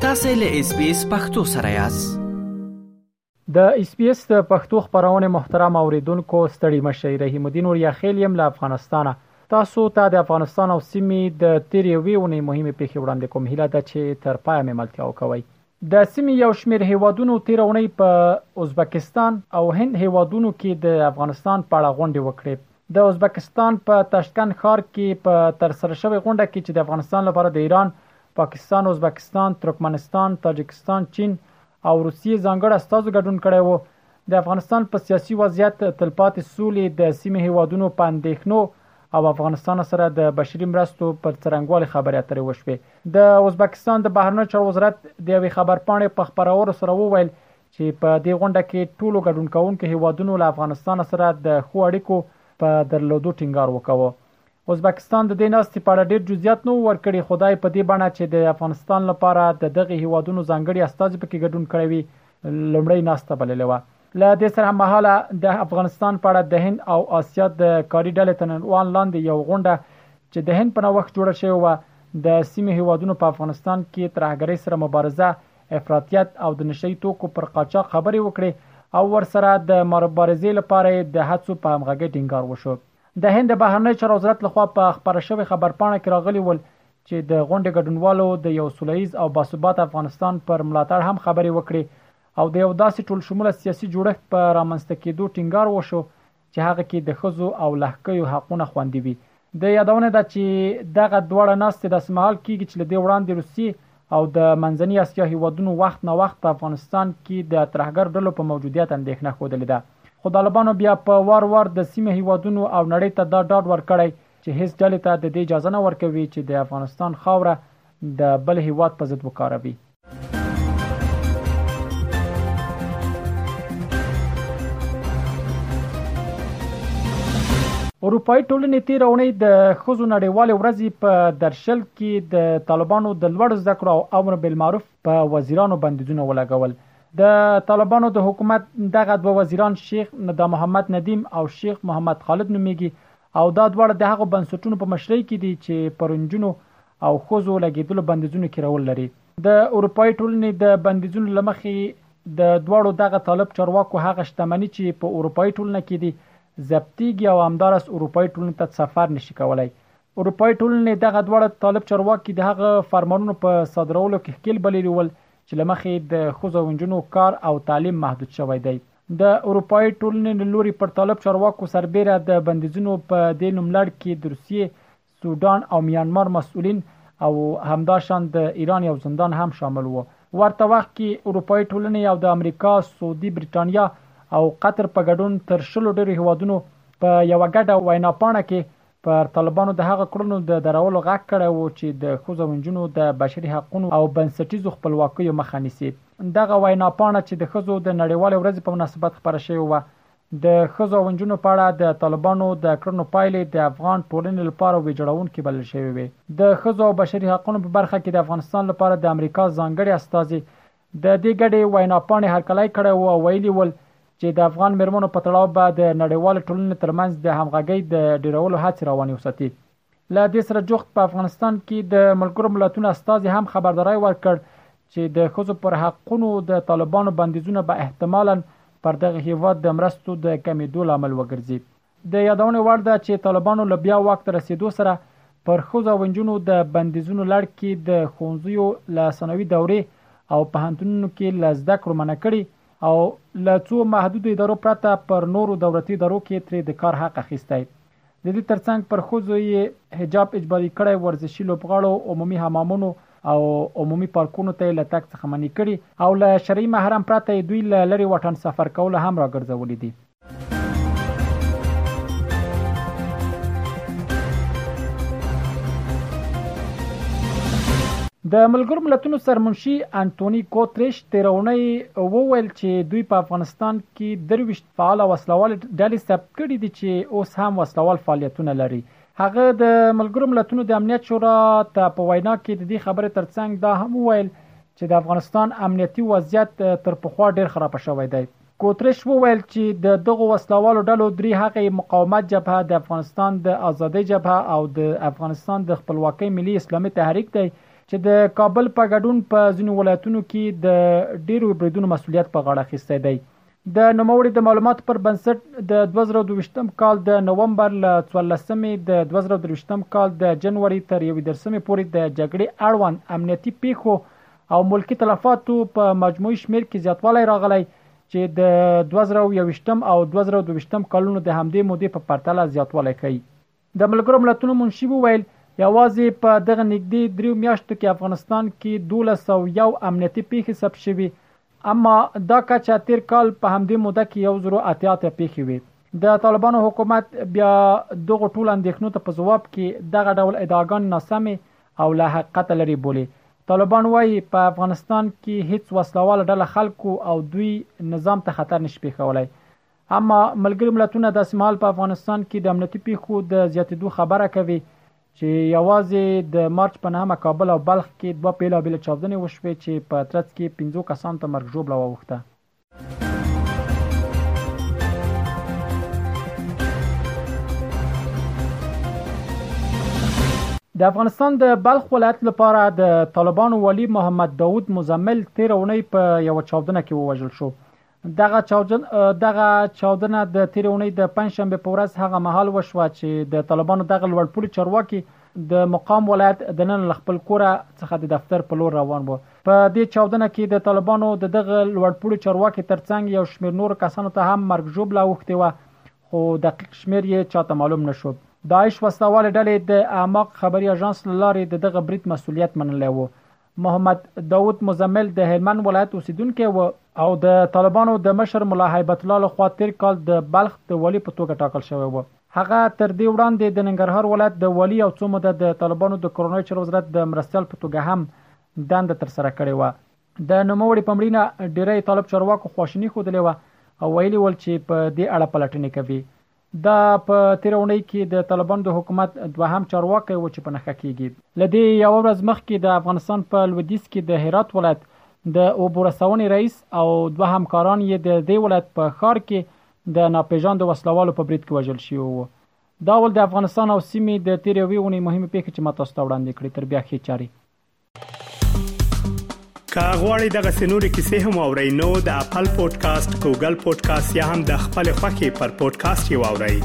تاسو له اس بي اس پختو سره یاست د اس بي اس د پښتو خبرونه محترم اوریدونکو ستړي مشي رحیم الدین اور یاخیل یم له افغانستانه تاسو ته تا د افغانستان او سیمې د تیرې ویونې مهمه پیښه وړاندې کوم هیله ده چې تر پای مې ملتیا وکوي د سیمې یو شمېر هېوادونو تېره اونۍ په ازبکستان او هند هېوادونو کې د افغانستان په اړه غونډې وکړې. د ازبکستان په تاشکند ښار کې په ترسره شوې غونډه کې چې د افغانستان لپاره د ایران، پاکستان، ازبکستان، ترکمنستان، تاجکستان، چین او روسیې ځانګړو استازو ګډون کړی و، د افغانستان په سیاسي وضعیت، تلپاتې سولې، د سیمې هیوادونو په اندېښنو او افغانستان سره د بشري مرستو پر څرنګوالي خبرې اترې وشوې. د ازبکستان د بهرنیو چارو وزارت د یوې خبرپاڼې په خپرولو سره وویل چې په دې غونډه کې ټولو ګډون کوونکو هیوادونو له افغانستان سره د ښو اړیکو په درلودو ټینګار وکاوه. ازبکستان د دې ناستې په اړه ډېر جزئیات نه وو ورکړي، خو دا یې په دې بڼه چې د افغانستان لپاره د دغه هېوادونو ځانګړي استازي پکې ګډون کړی وي، لومړۍ ناسته بللې وه. له دې سره هممهاله د افغانستان په اړه د هند او اسیا د کاري ډلې تر عنوان لاندې یوه غونډه چې د هند په نوښت جوړه شوې وه، د سیمې هېوادونو په افغانستان کې ترهګرۍ سره مبارزه، افراطیت او د نشه یي توکو پر قاچاق خبرې وکړې او ورسره د مبارزې لپاره یې د هڅو په همغږۍ ټینګار وشو. د هند د بهرنیو چارو وزارت لخوا په خپره شوې خبرپاڼه کې راغلي ول چې د غونډې ګډونوالو د یو سولهییز او باثباته افغانستان پر ملاتړ هم خبرې وکړې او د یو داسې ټولشموله سیاسي جوړښت په رامنځته کېدو ټینګار وشو چې هغه کې د ښځو او لهکیو حقونه خوندي وي. د یادونې ده چې دغه دواړه ناستې داسې مهال کېږي چې له دې وړاندې روسیې او د منځني اسیا هیوادونو وخت نا وخت په افغانستان کې د ترهګرو ډلو په موجودیت اندېښنه ښودلې ده خو طالبانو بیا په وار وار د سیمې هیوادونو او نړۍ ته دا ډاډ ورکړی چې هیڅ ډلې ته د دې اجازه نه ورکوي چې د افغانستان خاوره د بل هیواد په ضد وکاروي. اروپايي ټولنې تېره اونۍ د ښځو نړیوالې ورځې په درشل کې د طالبانو د لوړو زده کړو او امر بالمعروف په وزیرانو بندیزونه ولګول د طالبانو د حکومت دغه دوه وزیران شیخ ندا محمد ندیم او شیخ محمد خالد نومیږي او دا دواړه د هغو بنسټونو په مشرۍ کې دي چې پرونجونو او خوځو لګیدلو بندیزونو کې رول لري د اروپאי ټولنې د بندیزونو لمخې د دواړو دغه طالب چارواکو هغه شتمنۍ چې په اروپאי ټولنه کې دي ضبطيږي او همدارس اروپאי ټولنې ته سفر نشي کولای اروپايي ټولنې دغه دواړه طالب چارواکي د هغه فرمانونو په صادرولو کې ښکیل بللي ول چې له مخې د ښځو او نجونو کار او تعلیم محدود شوی دی. د اروپايي ټولنې له لوري پر طالب چارواکو سربېره د بندیزونو په دې نوملړ کې د روسیې، سوډان او میانمار مسؤلین او همداشان د ایران یو زندان هم شامل و. ورته وخت کې اروپايي ټولنې او د امریکا، سعودي، بریټانیا او قطر په ګډون تر شلو ډېرو هېوادونو په یوه ګډه ویناپاڼه کې پر طالبانو د هغه کړنو د درولو غږ کړی و چې د ښځو او نجونو د بشري حقونو او بنسټیزو خپلواکیو مخه نیسي. دغه ویناپاڼه چې د ښځو د نړیوالې ورځې په مناسبت خپره شوې وه، د ښځو او نجونو په اړه د طالبانو د کړنو پایلې د افغان ټولنې لپاره ویجاړونکې بلل شوې وې. د ښځو او بشري حقونو په برخه کې د افغانستان لپاره د امریکا ځانګړې استازې د دې ګډې وینا پاڼې هرکلی کړی و او ویلي ول چې د افغان میرمنو په تړاو به د نړیوال ټولنې ترمنځ د همغږۍ د ډیرولو هڅې روانې وساتي له دې سره جوخت په افغانستان کې د ملګرو ملتونو استازي هم خبرداری ورکړ چې د ښځو پر حقونو د طالبانو بندیزونه به احتمالا پر دغه هیواد د مرستو د کمیدو لامل وګرځي د یادونې وړ ده چې طالبانو له بیا واک ته رسېدو سره پر ښځو او نجونو د بندیزونو لړ کې د ښوونځیو له ثانوي دورې او پوهنتونونو کې له زده کړو منع کړي او له څو محدودو ادارو پرته پر نورو دولتي ادارو کې ترې د کار حق اخیستی. د دې ترڅنګ پر ښځو یې حجاب اجباري کړی، ورزشي لوبغاړو، عمومي حمامونو او عمومي پارکونو ته یې له تګ څخه منع کړي او له شرعي محرم پرته یې دوی له لرې واټن سفر کولو هم راګرځولي دي. د ملګرو ملتونو سرمنشي انټونی کوتریش تیرونی وویل چې دوی په افغانستان کې درويشت فعال وسلوال ډلې ثبت کړي دي چې اوس هم وسلوال فعالیتونه لري هغه د ملګرو ملتونو د امنیت شورا ته په وینا کې د دې خبرې ترڅنګ دا هم وویل چې د افغانستان امنیتي وضعیت تر پخوا ډیر خراب شوی دی ګوترش وویل چې د دغو وسلوالو ډلو درې هغې مقاومت جبهه د افغانستان د ازادۍ جبهه او د افغانستان د خپلواکۍ ملي اسلامي تحریک دی چې د کابل په ګډون په ځینو ولایتونو کې د ډیرو بریدونو مسولیت په غاړه اخیستی دی د نوموړي د معلوماتو پر بنسټ د 2022م کال د نوومبر له 14مې د 2023م کال د جنوري تر 11مې پورې د جګړې اړوند امنیتي پیښو او ملکي تلفاتو په مجموعي شمېر کې زیاتوالی راغلی چې د دوه زره او یوویشتم او دوه زره او دوه ویشتم کلونو د همدې مودې په پرتله زیاتوالی ښيي. د ملګرو ملتونو منشي وویل، یوازې په دغه نږدې دریو میاشتو کې افغانستان کې دوولس سوه او یو امنیتي پېښې ثبت شوي، اما دا کچه تېر کال په همدې موده کې یو زرو اتیا اتیا پېښې وې. د طالبانو حکومت بیا دغو ټولو اندېښنو ته په ځواب کې دغه ډول ادعاګانې ناسمې او له حقیقته لرې بولي طالبان وايي، په افغانستان کې هېڅ وسله واله ډله خلکو او دوی نظام ته خطر نه شي پېښولی. اما ملګري ملتونه داسې مهال په افغانستان کې د امنیتي پېښو د زیاتېدو خبره کوي چې یوازې د مارچ په نهمه کابل او بلخ کې دوه بېلابېلې چاودنې وشوې چې په ترڅ کې پنځو کسانو ته مرګ ژوبله واوښته. د افغانستان د بلخ ولایت لپاره د طالبانو والی محمد داوود مزمل تیر اونۍ په یو چاودنه کې ووژل شو دغه چاودن دغه چاودنه د تیر اونۍ د پنځشنبه په ورځ هغه مهال وشوه چې د طالبانو دغه لوړپوړي چارواکي د مقام ولایت د نن خپل کور څخه د دفتر په لور روان وو په دې چاودنه کې د طالبانو د دغه لوړپوړي چارواکي ترڅنګ یو شمېر نور کسانو ته هم مرګ ژوبله اوښتې و خو دقیق شمېر یې چاته معلوم نشو داعش وسلهوالې ډلې د اعماق خبري اژانس له لارې د دغه برید مسولیت منلی و محمد داود مزمل د هلمند ولایت اوسیدونکی و او د طالبانو د مشر ملا هیبت الله لخوا تیر کال د بلخ د والي په توګه ټاکل شوی و هغه تر دې وړاندې د ننګرهار ولایت د والي او څو موده د طالبانو د کورنۍ چارو وزارت د مرستیال په توګه هم دنده ترسره کړې وه. د نوموړي په مړینه ډیری طالب چارواکو خواشیني ښودلې وه او ویلي ول چې په دې اړه پلټنې کوي. دا په تیره اونۍ کې د طالبانو د حکومت دوهم چارواکی و چې په نښه کیږي. له دې یوه ورځ مخکې د افغانستان په لودیځ کې د هرات ولایت د اوبورسونې رئیس او دوه همکاران یې د دې ولایت په ښار کې د ناپیژاندو وسلوالو په برید کې وژل شوي وو. دا ول د افغانستان او سیمې د تېرې یوې اونۍ مهمې پېښې چې ما تاسو ته وړاندې کړې تر بیا ښې چارې که غواړئ دغه سنوري کیسې هم او رینو د خپل پودکاسټ ګوګل پودکاسټ یا هم د خپل خاكي پر پودکاسټ یو اورئ